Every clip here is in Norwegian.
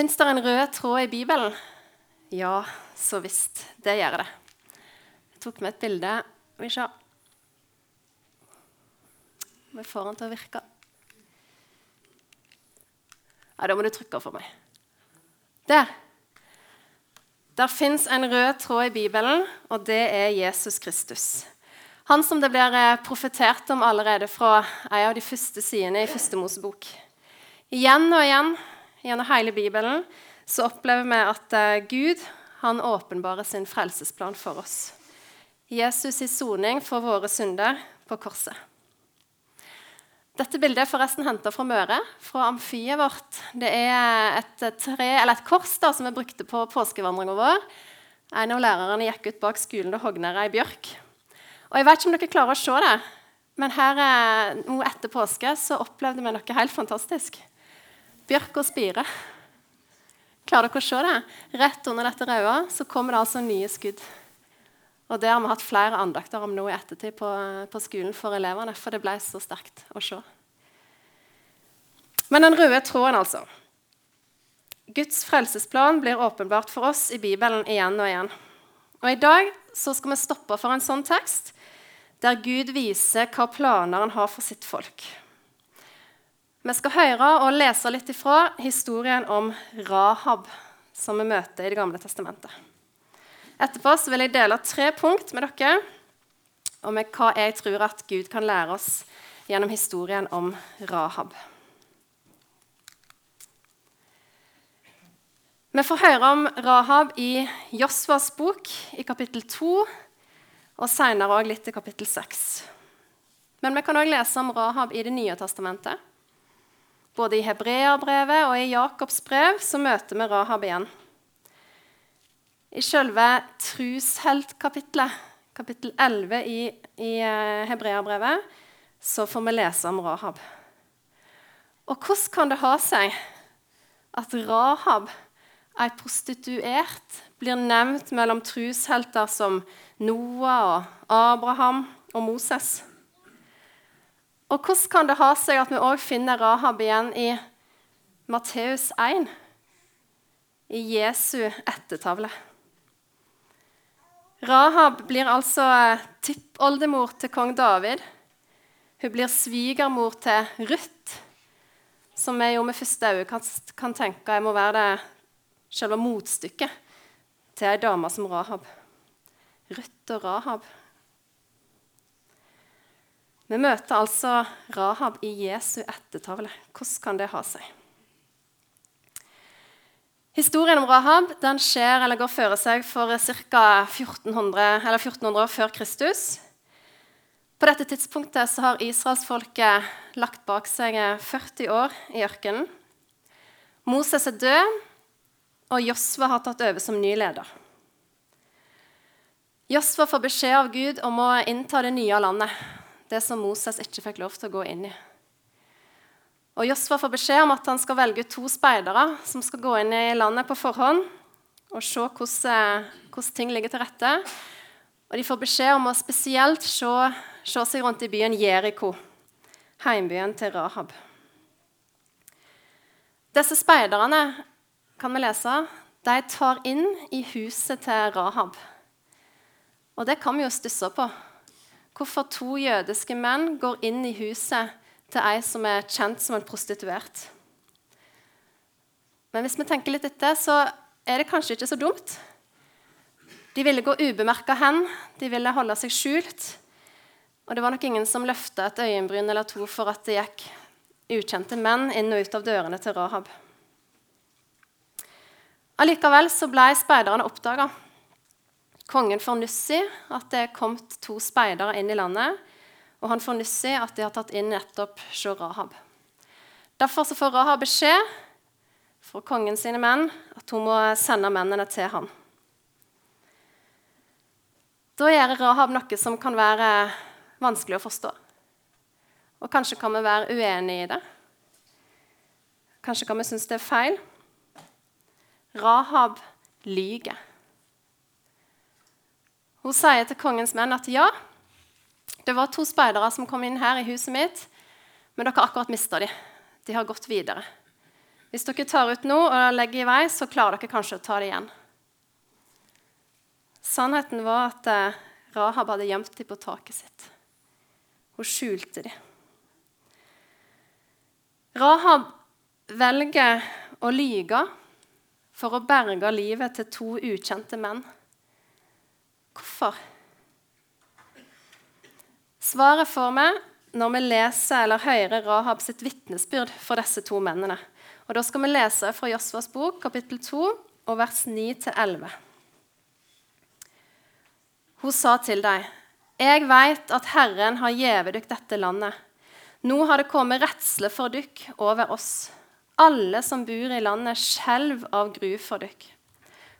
Fins det en rød tråd i Bibelen? Ja, så visst. Det gjør det. Jeg tok med et bilde. Vi ser. Vi får den til å virke. Ja, Da må du trykke for meg. Der. Der fins en rød tråd i Bibelen, og det er Jesus Kristus. Han som det blir eh, profetert om allerede fra en av de første sidene i første Mosebok. Igjen og igjen gjennom hele Bibelen så opplever vi at eh, Gud han åpenbarer sin frelsesplan for oss. Jesus i soning for våre synder på korset. Dette bildet er forresten henta fra Møre, fra amfiet vårt. Det er et, tre, et kors da, som vi brukte på påskevandringa vår. En av lærerne gikk ut bak skolen og hogna ei bjørk. Og Jeg vet ikke om dere klarer å se det, men her nå etter påske så opplevde vi noe helt fantastisk. Bjørk og spire. Klarer dere å se det? Rett under dette røde så kommer det altså nye skudd. Og Det har vi hatt flere andakter om nå i ettertid på, på skolen for elevene. For det ble så sterkt å se. Men den røde tråden, altså. Guds frelsesplan blir åpenbart for oss i Bibelen igjen og igjen. Og I dag så skal vi stoppe for en sånn tekst der Gud viser hva planer han har for sitt folk. Vi skal høre og lese litt ifra historien om Rahab, som vi møter i Det gamle testamentet. Etterpå vil jeg dele tre punkt med dere om hva jeg tror at Gud kan lære oss gjennom historien om Rahab. Vi får høre om Rahab i Josvas bok i kapittel 2, og senere òg litt i kapittel 6. Men vi kan òg lese om Rahab i Det nye testamentet. Både i Hebreabrevet og i Jakobs brev så møter vi Rahab igjen. I selve trusheltkapitlet, kapittel 11 i, i eh, Hebreabrevet, så får vi lese om Rahab. Og hvordan kan det ha seg at Rahab, ei prostituert, blir nevnt mellom trushelter som Noah og Abraham og Moses? Og hvordan kan det ha seg at vi òg finner Rahab igjen i Matteus 1, i Jesu ettertavle? Rahab blir altså tippoldemor til kong David. Hun blir svigermor til Ruth, som jeg jo med første øye kan tenke jeg må være det selve motstykket til ei dame som Rahab. Ruth og Rahab. Vi møter altså Rahab i Jesu ettertavle. Hvordan kan det ha seg? Historien om Rahab den skjer, eller går føre seg for ca. 1400, 1400 år før Kristus. På dette tidspunktet så har israelsfolket lagt bak seg 40 år i ørkenen. Moses er død, og Josva har tatt over som ny leder. Josva får beskjed av Gud om å innta det nye landet, det som Moses ikke fikk lov til å gå inn i. Og Josfa får beskjed om at han skal velge to speidere som skal gå inn i landet på forhånd og se hvordan, hvordan ting ligger til rette. Og de får beskjed om å spesielt se, se seg rundt i byen Jeriko, heimbyen til Rahab. Disse speiderne kan vi lese, de tar inn i huset til Rahab. Og det kan vi jo stusse på. Hvorfor to jødiske menn går inn i huset til ei som er kjent som en prostituert. Men hvis vi tenker litt etter, så er det kanskje ikke så dumt. De ville gå ubemerka hen, de ville holde seg skjult. Og det var nok ingen som løfta et øyenbryn eller to for at det gikk ukjente menn inn og ut av dørene til Rahab. Allikevel så ble speiderne oppdaga. Kongen får nuss at det er kommet to speidere inn i landet og han får nyss at de har tatt inn nettopp sjå Rahab. Derfor får Rahab beskjed fra kongen sine menn at hun må sende mennene til ham. Da gjør Rahab noe som kan være vanskelig å forstå. Og kanskje kan vi være uenige i det. Kanskje kan vi synes det er feil. Rahab lyver. Hun sier til kongens menn at ja, det var to speidere som kom inn her i huset mitt, men dere har akkurat mista dem. De har gått videre. Hvis dere tar ut noe og legger i vei, så klarer dere kanskje å ta det igjen. Sannheten var at eh, Rahab hadde gjemt dem på taket sitt. Hun skjulte dem. Rahab velger å lyge for å berge livet til to ukjente menn. Hvorfor? Svaret får vi når vi leser eller hører Rahab sitt vitnesbyrd for disse to mennene. Og Da skal vi lese fra Josvas bok, kapittel 2, og vers 9-11. Hun sa til dem, 'Jeg veit at Herren har gjeve dykk dette landet.' 'Nå har det kommet redsle for dykk over oss.' 'Alle som bor i landet, skjelv av gru for dykk.'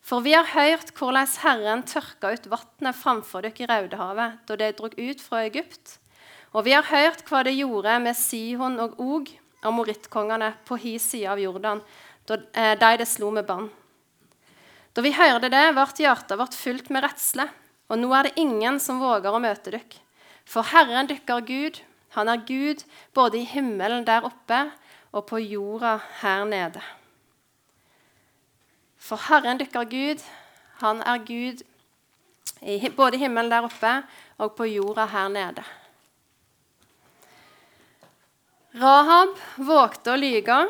For vi har hørt hvordan Herren tørka ut vannet framfor dere i Raudehavet da de drog ut fra Egypt. Og vi har hørt hva det gjorde med Sihon og Og, amorittkongene, på hi side av Jordan, da eh, de det slo med bann. Da vi hørte det, ble hjertet vårt fylt med redsle, og nå er det ingen som våger å møte dere. For Herren dykker Gud, han er Gud både i himmelen der oppe og på jorda her nede. For Herren dykker Gud, han er Gud i både himmelen der oppe og på jorda her nede. Rahab vågte å lyge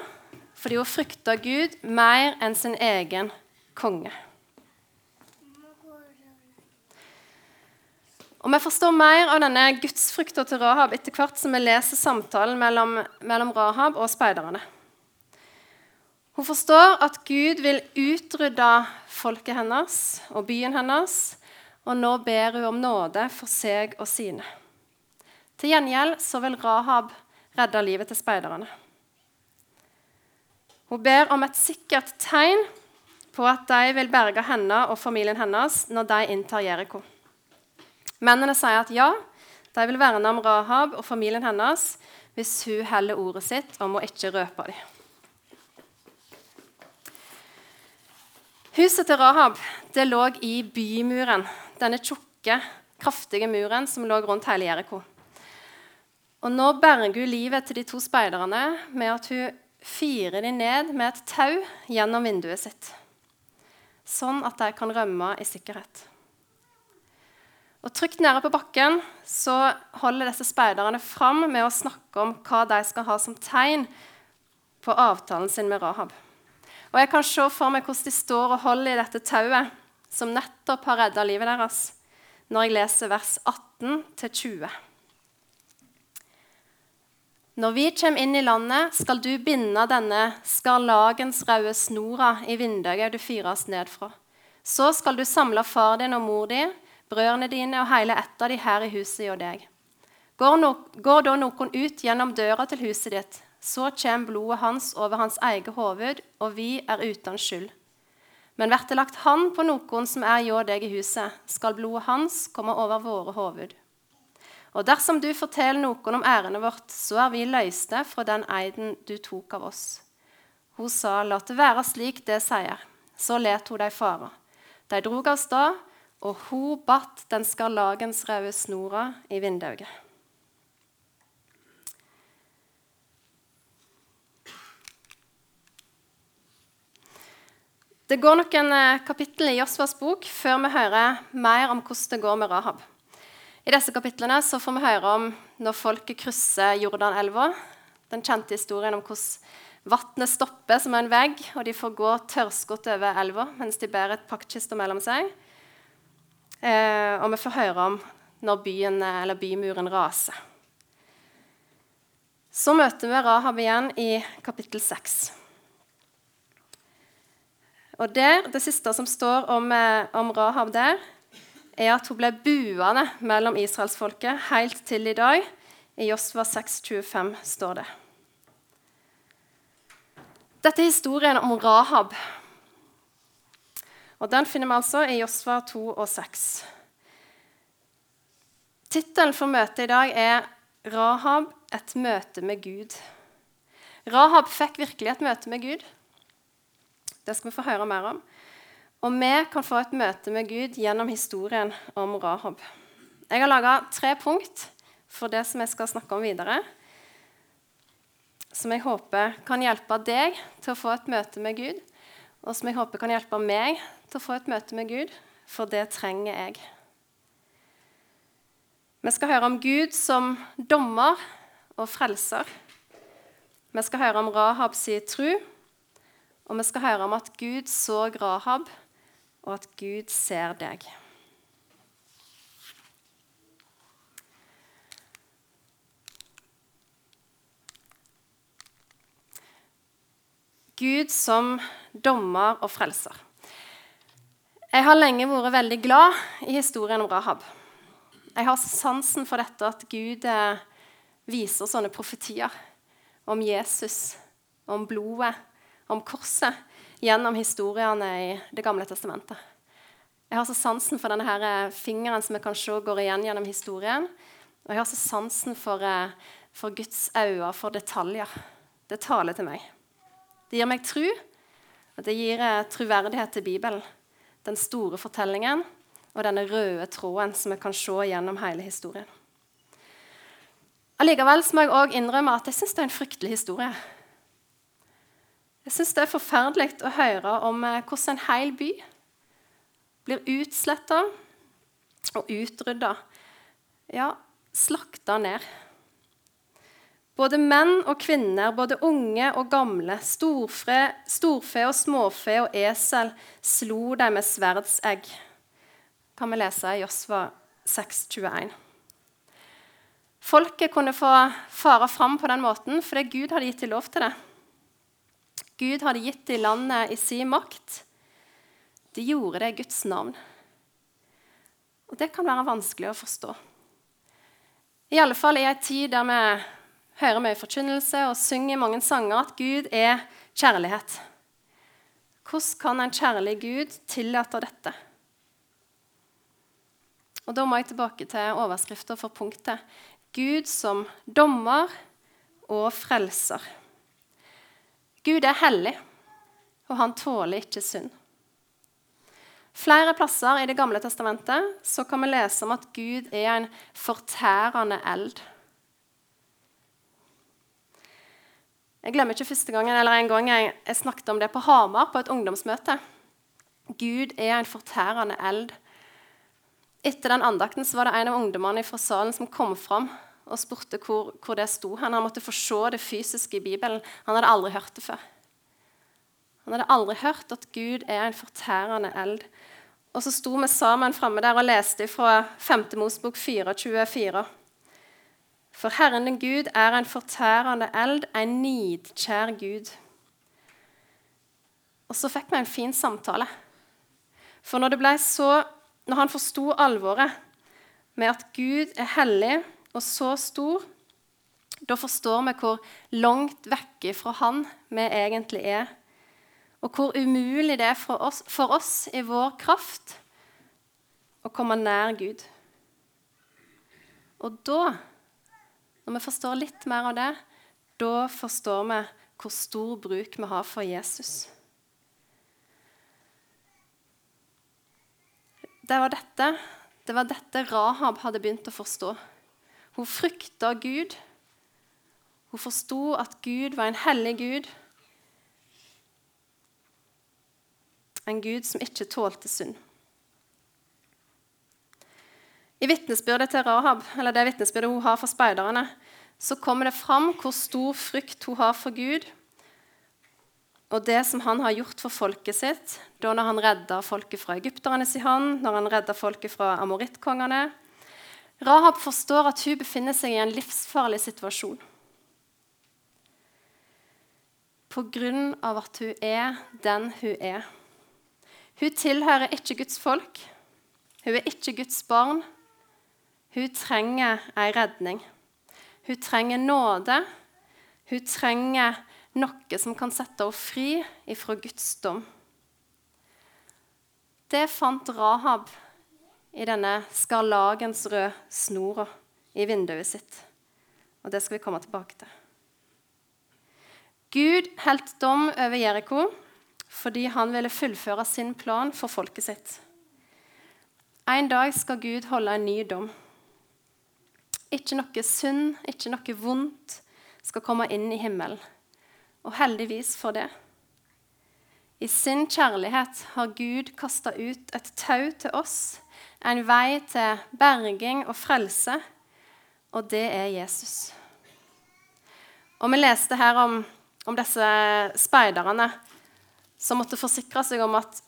fordi hun frykta Gud mer enn sin egen konge. Og Vi forstår mer av denne gudsfrykta til Rahab etter hvert som vi leser samtalen mellom, mellom Rahab og speiderne. Hun forstår at Gud vil utrydde folket hennes og byen hennes, og nå ber hun om nåde for seg og sine. Til gjengjeld så vil Rahab redde livet til speiderne. Hun ber om et sikkert tegn på at de vil berge henne og familien hennes når de inntar Jeriko. Mennene sier at ja, de vil verne om Rahab og familien hennes hvis hun holder ordet sitt om å ikke røpe dem. Huset til Rahab det lå i bymuren, denne tjukke, kraftige muren som lå rundt hele Jeriko. Og Nå berger hun livet til de to speiderne med at hun firer dem ned med et tau gjennom vinduet sitt, sånn at de kan rømme i sikkerhet. Og Trygt nede på bakken så holder disse speiderne fram med å snakke om hva de skal ha som tegn på avtalen sin med Rahab. Og Jeg kan se for meg hvordan de står og holder i dette tauet som nettopp har redda livet deres, når jeg leser vers 18-20. Når vi kommer inn i landet, skal du binde denne skarlagens røde snora i vinduet du fyres ned fra. Så skal du samle far din og mor din brødrene dine og hele ett av de her i huset og deg. Går, no går da noen ut gjennom døra til huset ditt, så kommer blodet hans over hans eget hoved, og vi er uten skyld. Men blir det lagt hand på noen som er hjå deg i huset, skal blodet hans komme over våre hoved. Og dersom du forteller noen om ærendet vårt, så er vi løyste fra den eiden du tok av oss. Hun sa, la det være slik det sier. Så let hun dem fare. De drog av sted, og hun batt den skarlagensrøde snora i vinduet. Det går noen eh, kapittel i Josvas bok før vi hører mer om hvordan det går med Rahab. I disse kapitlene får vi høre om når folket krysser Jordanelva. Den kjente historien om hvordan vannet stopper som en vegg, og de får gå tørrskodd over elva mens de bærer et paktkiste mellom seg. Eh, og vi får høre om når byen, eller bymuren raser. Så møter vi Rahab igjen i kapittel 6. Og der, Det siste som står om, eh, om Rahab der, er at hun ble buende mellom israelsfolket helt til i dag. I Josva 6,25 står det. Dette er historien om Rahab, og Den finner vi altså i Josva 2 og 6. Tittelen for møtet i dag er 'Rahab et møte med Gud'. Rahab fikk virkelig et møte med Gud. Det skal vi få høre mer om. Og vi kan få et møte med Gud gjennom historien om Rahab. Jeg har laga tre punkt for det som jeg skal snakke om videre. som jeg håper kan hjelpe deg til å få et møte med Gud, og som jeg håper kan hjelpe meg til å få et møte med Gud, for det trenger jeg. Vi skal høre om Gud som dommer og frelser. Vi skal høre om Rahabs tru, og vi skal høre om at Gud så Rahab, og at Gud ser deg. Gud som dommer og frelser. Jeg har lenge vært veldig glad i historien om Rahab. Jeg har sansen for dette at Gud eh, viser sånne profetier om Jesus, om blodet, om korset, gjennom historiene i Det gamle testamentet. Jeg har så sansen for denne her eh, fingeren som jeg kan se går igjen gjennom historien. Og jeg har så sansen for, eh, for Guds øyne, for detaljer. Det taler til meg. Det gir meg tru, og det gir eh, troverdighet til Bibelen. Den store fortellingen og denne røde tråden som vi kan se gjennom hele historien. Allikevel må jeg også innrømme at jeg syns det er en fryktelig historie. Jeg syns det er forferdelig å høre om eh, hvordan en hel by blir utsletta og utrydda. Ja, slakta ned. Både menn og kvinner, både unge og gamle, storfe, storfe og småfe og esel slo dem med sverdsegg. Kan vi lese i Josva 6,21. Folket kunne få fare fram på den måten fordi Gud hadde gitt dem lov til det. Gud hadde gitt dem landet i sin makt. De gjorde det i Guds navn. Og det kan være vanskelig å forstå. I alle fall i ei tid der vi hører mye forkynnelse og synger mange sanger at Gud er kjærlighet. Hvordan kan en kjærlig Gud tillate dette? Og Da må jeg tilbake til overskrifta for punktet. Gud som dommer og frelser. Gud er hellig, og han tåler ikke synd. Flere plasser i Det gamle testamentet så kan vi lese om at Gud er en fortærende eld. Jeg glemmer ikke første gangen, eller en gang jeg, jeg snakket om det på Hamar, på et ungdomsmøte. Gud er en fortærende eld. Etter den andakten var det en av ungdommene fra salen som kom fram og spurte hvor, hvor det sto. Han, måtte få se det fysiske i Bibelen. Han hadde aldri hørt det før. Han hadde aldri hørt at Gud er en fortærende eld. Og så sto vi sammen framme der og leste fra 5. Mosbok 424. For Herren din Gud er en fortærende eld, en nidkjær Gud. Og så fikk vi en fin samtale. For når, så, når han forsto alvoret med at Gud er hellig og så stor, da forstår vi hvor langt vekke fra han vi egentlig er, og hvor umulig det er for oss, for oss i vår kraft å komme nær Gud. Og da når vi forstår litt mer av det, da forstår vi hvor stor bruk vi har for Jesus. Det var dette, det var dette Rahab hadde begynt å forstå. Hun frykta Gud. Hun forsto at Gud var en hellig Gud. En Gud som ikke tålte synd. I vitnesbyrdet til Rahab, eller det vitnesbyrdet hun har for speiderne, så kommer det fram hvor stor frykt hun har for Gud, og det som han har gjort for folket sitt da når han redda folket fra egypternes i hånd, når han redda folket fra amorittkongene. Rahab forstår at hun befinner seg i en livsfarlig situasjon. På grunn av at hun er den hun er. Hun tilhører ikke Guds folk. Hun er ikke Guds barn. Hun trenger ei redning. Hun trenger nåde. Hun trenger noe som kan sette henne fri ifra Guds dom. Det fant Rahab i denne skarlagensrøde snora i vinduet sitt. Og det skal vi komme tilbake til. Gud holdt dom over Jeriko fordi han ville fullføre sin plan for folket sitt. En dag skal Gud holde en ny dom. Ikke noe synd, ikke noe vondt skal komme inn i himmelen. Og heldigvis for det. I sin kjærlighet har Gud kasta ut et tau til oss, en vei til berging og frelse, og det er Jesus. Og Vi leste her om, om disse speiderne som måtte forsikre seg om at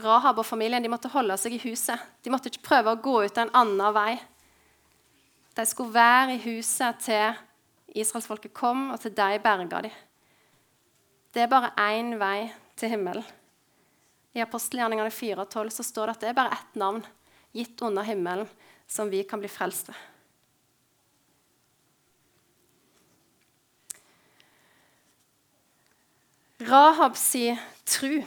Rahab og familien de måtte holde seg i huset. De måtte ikke prøve å gå ut en annen vei. De skulle være i huset til israelsfolket kom, og til de berga de. Det er bare én vei til himmelen. I apostelgjerningene 4 og 12 så står det at det er bare ett navn gitt under himmelen som vi kan bli frelst ved. Rahab si tru.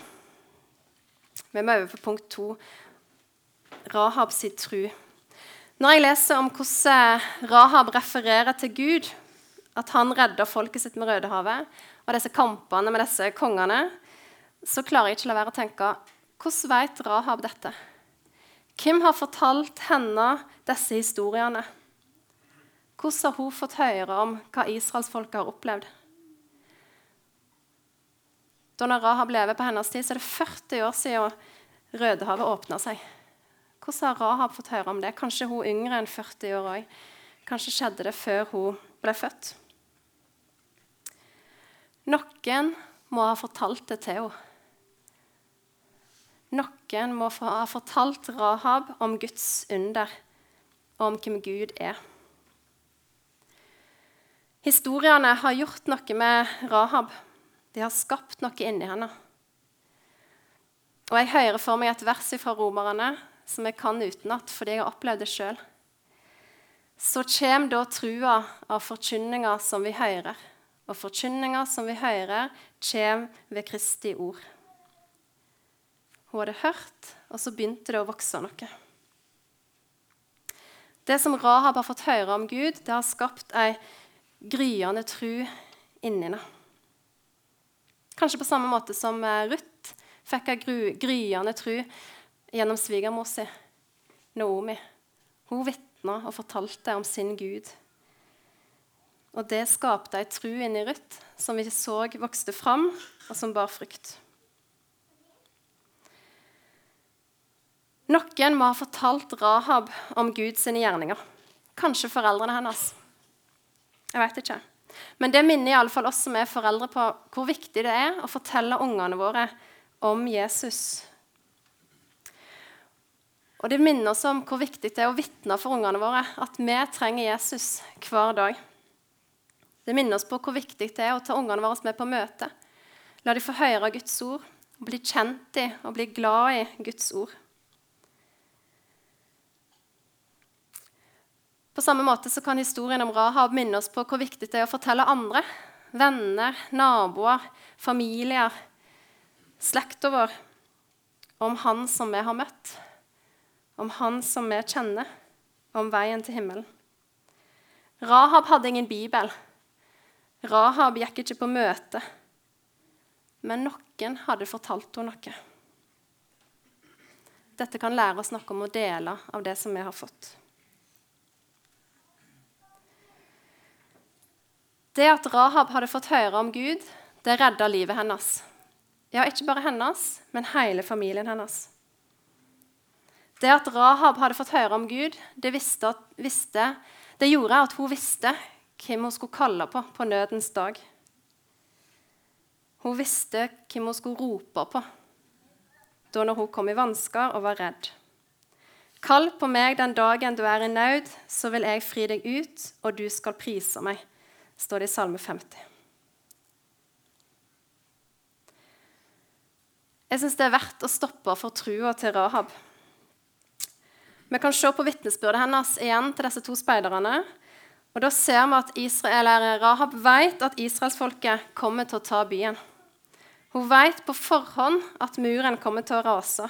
Vi må over på punkt to. Rahab si tru. Når jeg leser om hvordan Rahab refererer til Gud, at han redda folket sitt med Rødehavet, og disse kampene med disse kongene, så klarer jeg ikke la være å tenke hvordan vet Rahab dette? Hvem har fortalt henne disse historiene? Hvordan har hun fått høre om hva israelsfolket har opplevd? Da Rahab lever på hennes tid, så er det 40 år siden Rødehavet åpna seg. Hvordan har Rahab fått høre om det? Kanskje hun yngre enn 40 år òg. Kanskje skjedde det før hun ble født. Noen må ha fortalt det til henne. Noen må ha fortalt Rahab om Guds under og om hvem Gud er. Historiene har gjort noe med Rahab. De har skapt noe inni henne. Og Jeg hører for meg et vers fra Romerne som jeg kan utenat fordi jeg har opplevd det sjøl. Så kommer da trua av forkynninga som vi hører. Og forkynninga som vi hører, kommer ved Kristi ord. Hun hadde hørt, og så begynte det å vokse noe. Det som Rahab har fått høre om Gud, det har skapt ei gryende tru inni henne. Kanskje på samme måte som eh, Ruth fikk ei gryende tru gjennom svigermor si, Naomi. Hun vitna og fortalte om sin Gud. Og det skapte ei tru inni Ruth som vi så vokste fram, og som bar frukt. Noen må ha fortalt Rahab om Guds gjerninger. Kanskje foreldrene hennes. Jeg vet ikke. Men det minner iallfall oss som er foreldre, på hvor viktig det er å fortelle ungene våre om Jesus. Og det minner oss om hvor viktig det er å vitne for ungene våre at vi trenger Jesus hver dag. Det minner oss på hvor viktig det er å ta ungene våre med på møte. La de få høre Guds ord, bli kjent i og bli glad i Guds ord. På samme måte så kan historien om Rahab minne oss på hvor viktig det er å fortelle andre, venner, naboer, familier, slekta vår, om han som vi har møtt, om han som vi kjenner, om veien til himmelen. Rahab hadde ingen bibel. Rahab gikk ikke på møte. Men noen hadde fortalt henne noe. Dette kan lære oss noe om å dele av det som vi har fått. Det at Rahab hadde fått høre om Gud, det redda livet hennes. Ja, ikke bare hennes, men hele familien hennes. Det at Rahab hadde fått høre om Gud, det, visste, visste, det gjorde at hun visste hvem hun skulle kalle på på nødens dag. Hun visste hvem hun skulle rope på da når hun kom i vansker og var redd. Kall på meg den dagen du er i nød, så vil jeg fri deg ut, og du skal prise meg står det i Salme 50. Jeg syns det er verdt å stoppe for trua til Rahab. Vi kan se på vitnesbyrdet hennes igjen til disse to speiderne. Og Da ser vi at Israel, Rahab vet at israelsfolket kommer til å ta byen. Hun vet på forhånd at muren kommer til å rase.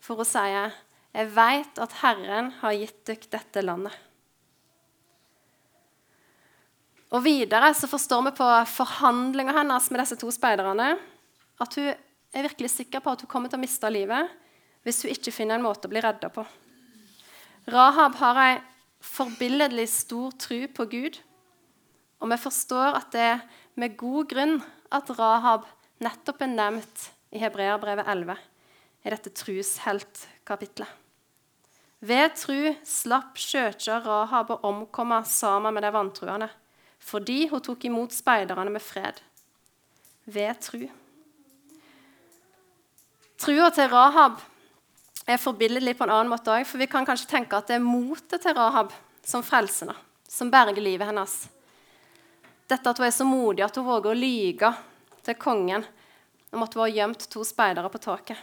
For hun sier, 'Jeg vet at Herren har gitt dere dette landet'. Og Videre så forstår vi på forhandlinga hennes med disse to speiderne at hun er virkelig sikker på at hun kommer til å miste livet hvis hun ikke finner en måte å bli redda på. Rahab har ei forbilledlig stor tro på Gud, Og vi forstår at det er med god grunn at Rahab nettopp er nevnt i Hebreerbrevet 11, i dette trusheltkapitlet. Ved tru slapp skjøtja Rahab å omkomme sammen med de vantruende, fordi hun tok imot speiderne med fred. Ved tru. Trua til Rahab er forbilledlig på en annen måte òg, for vi kan kanskje tenke at det er motet til Rahab som frelsende, som berger livet hennes. Dette at hun er så modig at hun våger å lyge til kongen om at hun har gjemt to speidere på taket.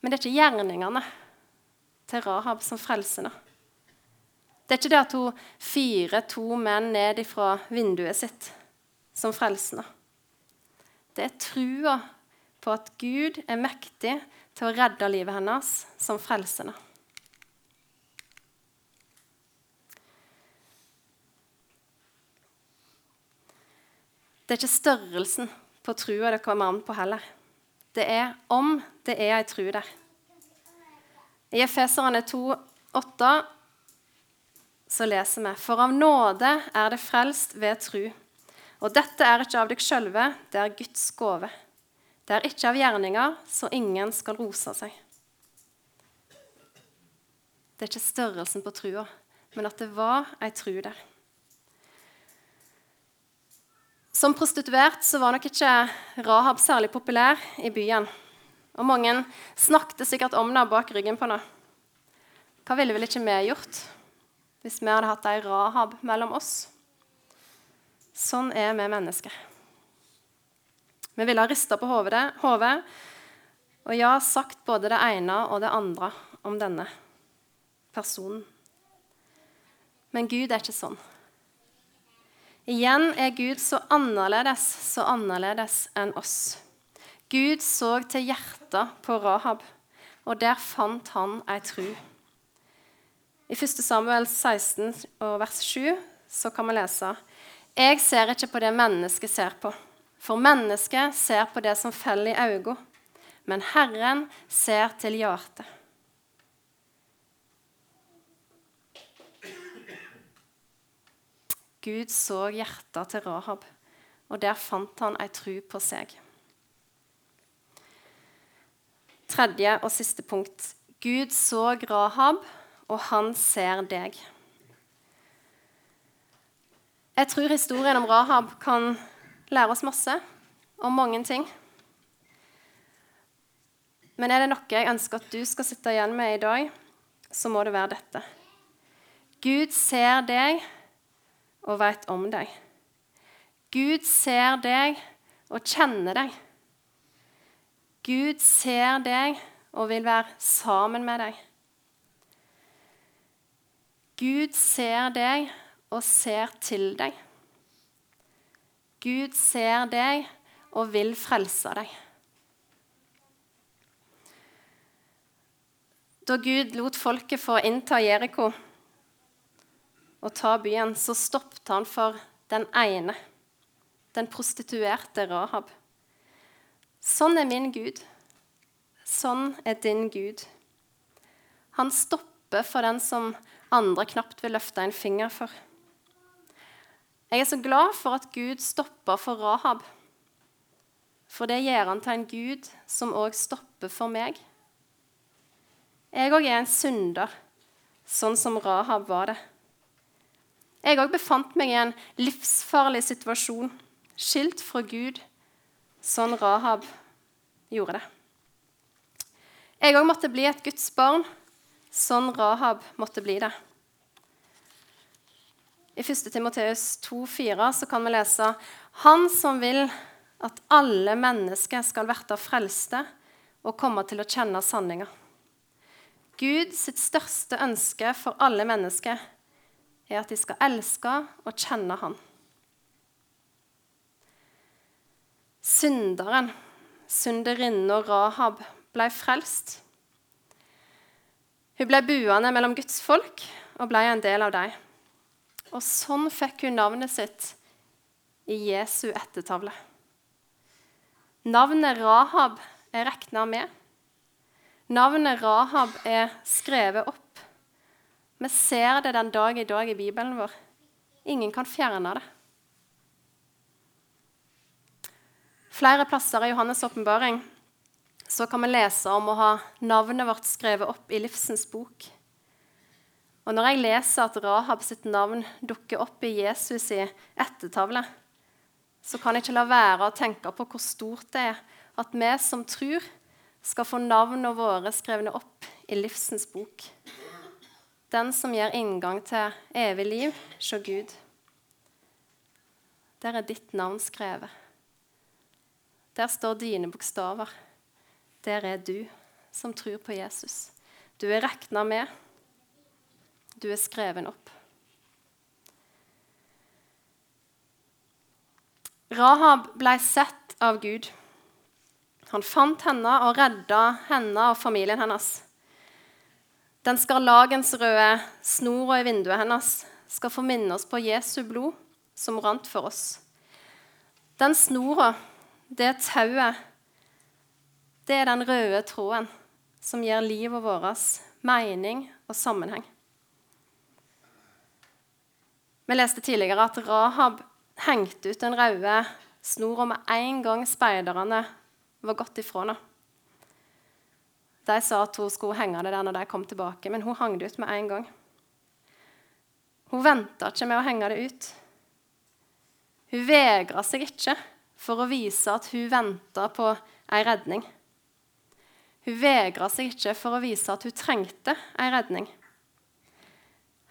Men det er ikke gjerningene til Rahab som frelser henne. Det er ikke det at hun fyrer to menn ned ifra vinduet sitt, som frelsende. Det er trua på at Gud er mektig til å redde livet hennes, som frelsende. Det er ikke størrelsen på trua det kommer an på heller. Det er om det er ei tru der. I Efeserane 2,8 så leser vi For av nåde er det frelst ved tru. Og dette er ikke av dere sjølve, det er Guds gåve. Det er ikke av gjerninger, så ingen skal rose seg. Det er ikke størrelsen på trua, men at det var ei tru der. Som prostituert så var nok ikke Rahab særlig populær i byen. Og mange snakket sikkert om henne bak ryggen på henne. Hva ville vel ikke vi gjort hvis vi hadde hatt ei Rahab mellom oss? Sånn er vi mennesker. Vi ville ha rista på hodet, og ja, sagt både det ene og det andre om denne personen. Men Gud er ikke sånn. Igjen er Gud så annerledes, så annerledes enn oss. Gud så til hjertet på Rahab, og der fant han ei tru. I 1. Samuel 16 vers 7 så kan vi lese Jeg ser ikke på det mennesket ser på, for mennesket ser på det som faller i øynene, men Herren ser til hjertet. Gud så hjertet til Rahab, og der fant han ei tru på seg. Tredje og siste punkt. Gud så Rahab, og han ser deg. Jeg tror historien om Rahab kan lære oss masse om mange ting. Men er det noe jeg ønsker at du skal sitte igjen med i dag, så må det være dette. Gud ser deg og vet om deg. Gud ser deg og kjenner deg. Gud ser deg og vil være sammen med deg. Gud ser deg og ser til deg. Gud ser deg og vil frelse deg. Da Gud lot folket få innta Jeriko og ta byen, så stoppet han for den ene, den prostituerte Rahab. Sånn er min Gud. Sånn er din Gud. Han stopper for den som andre knapt vil løfte en finger for. Jeg er så glad for at Gud stopper for Rahab. For det gjør han til en Gud som òg stopper for meg. Jeg òg er en synder, sånn som Rahab var det. Jeg òg befant meg i en livsfarlig situasjon, skilt fra Gud, sånn Rahab gjorde det. Jeg òg måtte bli et Guds barn, sånn Rahab måtte bli det. I 1. Timoteus 2,4 kan vi lese Han som vil at alle mennesker skal verte frelste og komme til å kjenne sanninga. Gud sitt største ønske for alle mennesker er at de skal elske og kjenne Han. Synderen, synderinnen Rahab, ble frelst. Hun ble buende mellom Guds folk og ble en del av dem. Og sånn fikk hun navnet sitt i Jesu ettertavle. Navnet Rahab er regna med. Navnet Rahab er skrevet opp vi ser det den dag i dag i Bibelen vår. Ingen kan fjerne det. Flere plasser i Johannes' åpenbaring kan vi lese om å ha navnet vårt skrevet opp i livsens bok. Og når jeg leser at Rahab sitt navn dukker opp i Jesus i ettertavle, så kan jeg ikke la være å tenke på hvor stort det er at vi som tror, skal få navnene våre skrevne opp i livsens bok. Den som gir inngang til evig liv hos Gud. Der er ditt navn skrevet. Der står dine bokstaver. Der er du som tror på Jesus. Du er regna med. Du er skreven opp. Rahab ble sett av Gud. Han fant henne og redda henne og familien hennes. Den skarlagensrøde snora i vinduet hennes skal få minne oss på Jesu blod som rant for oss. Den snora, det tauet, det er den røde tråden som gir livet vårt mening og sammenheng. Vi leste tidligere at Rahab hengte ut den røde snora med en gang speiderne var gått ifra henne. De sa at hun skulle henge det der når de kom tilbake, men hun hang det ut med en gang. Hun venta ikke med å henge det ut. Hun vegra seg ikke for å vise at hun venta på ei redning. Hun vegra seg ikke for å vise at hun trengte ei redning.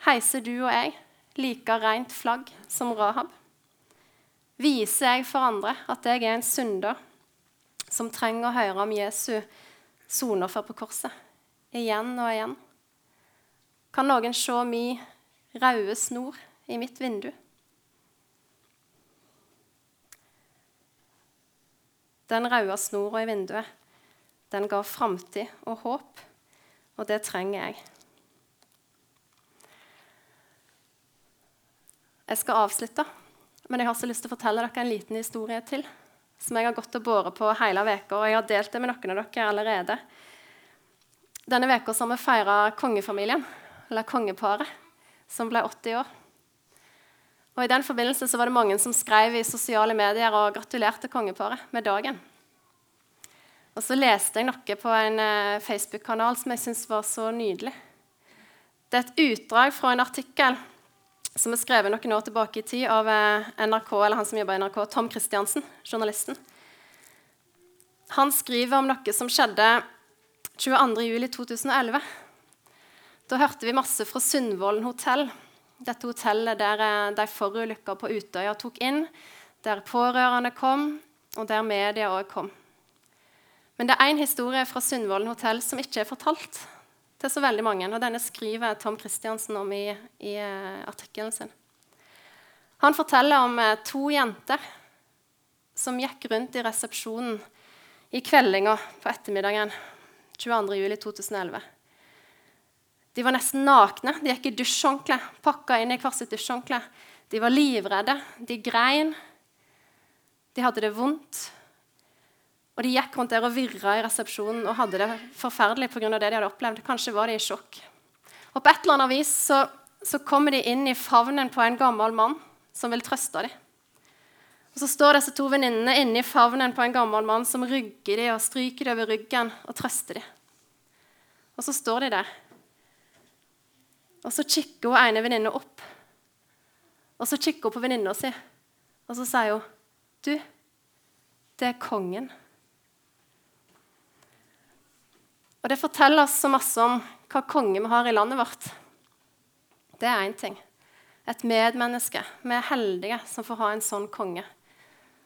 Heiser du og jeg like rent flagg som Rahab? Viser jeg for andre at jeg er en synder som trenger å høre om Jesu soneoffer på korset igjen og igjen? Kan noen se mi røde snor i mitt vindu? Den røde snora i vinduet, den ga framtid og håp, og det trenger jeg. Jeg skal avslutte, men jeg har så lyst til å fortelle dere en liten historie til. Som jeg har gått og båret på hele veka, og jeg har delt det med noen av dere allerede. Denne veka har vi feira kongefamilien, eller kongeparet, som ble 80 år. Og I den forbindelse var det mange som skrev i sosiale medier og gratulerte kongeparet med dagen. Og så leste jeg noe på en eh, Facebook-kanal som jeg syntes var så nydelig. Det er et utdrag fra en artikkel som er skrevet noen år tilbake i tid av eh, NRK, eller han som jobber i NRK, Tom Christiansen, journalisten. Han skriver om noe som skjedde 22.07.2011. Da hørte vi masse fra Sundvolden hotell. Dette hotellet der eh, de forulykka på Utøya tok inn, der pårørende kom, og der media òg kom. Men det er én historie fra Sundvolden hotell som ikke er fortalt til så veldig mange. Og denne skriver Tom Christiansen om i, i uh, artikkelen sin. Han forteller om uh, to jenter som gikk rundt i resepsjonen i kveldinga på ettermiddagen 22.07.2011. De var nesten nakne. De gikk i dusjhåndkle, pakka inn i hvert sitt dusjhåndkle. De var livredde. De grein. De hadde det vondt. Og de gikk rundt der og virra i resepsjonen og hadde det forferdelig pga. det de hadde opplevd. Kanskje var de i sjokk. Og På et eller annet vis så, så kommer de inn i favnen på en gammel mann som vil trøste dem. Og Så står disse to venninnene inne i favnen på en gammel mann som rygger dem og stryker dem over ryggen og trøster dem. Og så står de der. Og så kikker hun ene venninne opp. Og så kikker hun på venninna si, og så sier hun, 'Du, det er kongen.' Og det forteller oss så masse om hva konge vi har i landet vårt. Det er én ting. Et medmenneske. Vi er heldige som får ha en sånn konge.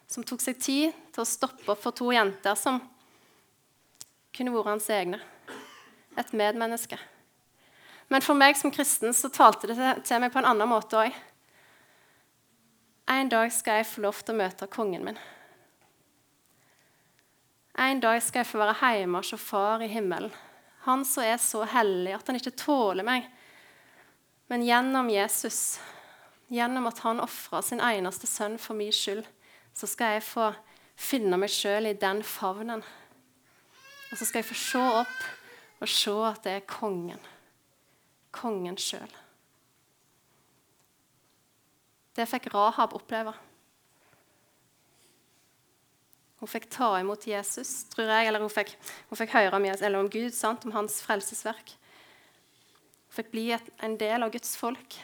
Som tok seg tid til å stoppe opp for to jenter som kunne vært hans egne. Et medmenneske. Men for meg som kristen så talte det til meg på en annen måte òg. En dag skal jeg få lov til å møte kongen min. En dag skal jeg få være hjemme hos far i himmelen. Han som er så hellig at han ikke tåler meg. Men gjennom Jesus, gjennom at han ofra sin eneste sønn for min skyld, så skal jeg få finne meg sjøl i den favnen. Og så skal jeg få se opp og se at det er kongen. Kongen sjøl. Det fikk Rahab oppleve. Hun fikk ta imot Jesus, tror jeg, eller hun fikk, hun fikk høre om, Jesus, om Gud, sant? om hans frelsesverk. Hun fikk bli et, en del av Guds folk.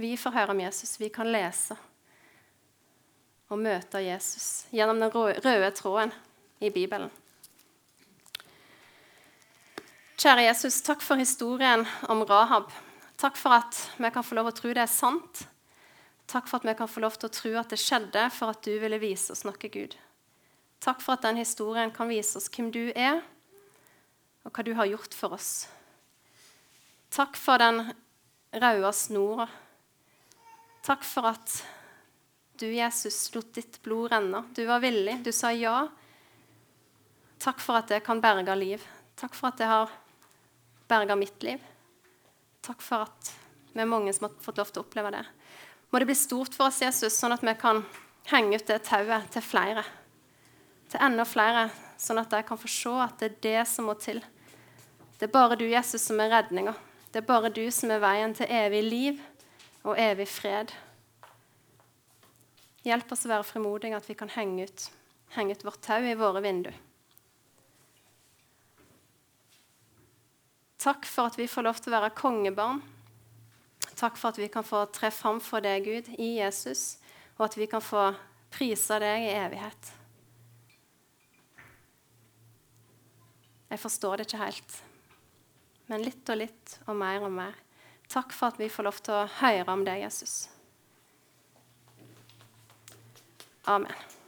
Vi får høre om Jesus. Vi kan lese og møte Jesus gjennom den røde tråden i Bibelen. Kjære Jesus, takk for historien om Rahab. Takk for at vi kan få lov å tro det er sant. Takk for at vi kan få lov til å tro at det skjedde for at du ville vise oss noe, Gud. Takk for at den historien kan vise oss hvem du er, og hva du har gjort for oss. Takk for den røde snora. Takk for at du, Jesus, lot ditt blod renne. Du var villig, du sa ja. Takk for at det kan berge liv. Takk for at det har berga mitt liv. Takk for at vi er mange som har fått lov til å oppleve det. Må det bli stort for oss, Jesus, sånn at vi kan henge ut det tauet til flere. Til enda flere, sånn at de kan få se at det er det som må til. Det er bare du, Jesus, som er redninga. Det er bare du som er veien til evig liv og evig fred. Hjelp oss å være frimodige, at vi kan henge ut, henge ut vårt tau i våre vinduer. Takk for at vi får lov til å være kongebarn Takk for at vi kan få tre fram for deg, Gud, i Jesus, og at vi kan få prise deg i evighet. Jeg forstår det ikke helt, men litt og litt og mer og mer. Takk for at vi får lov til å høre om deg, Jesus. Amen.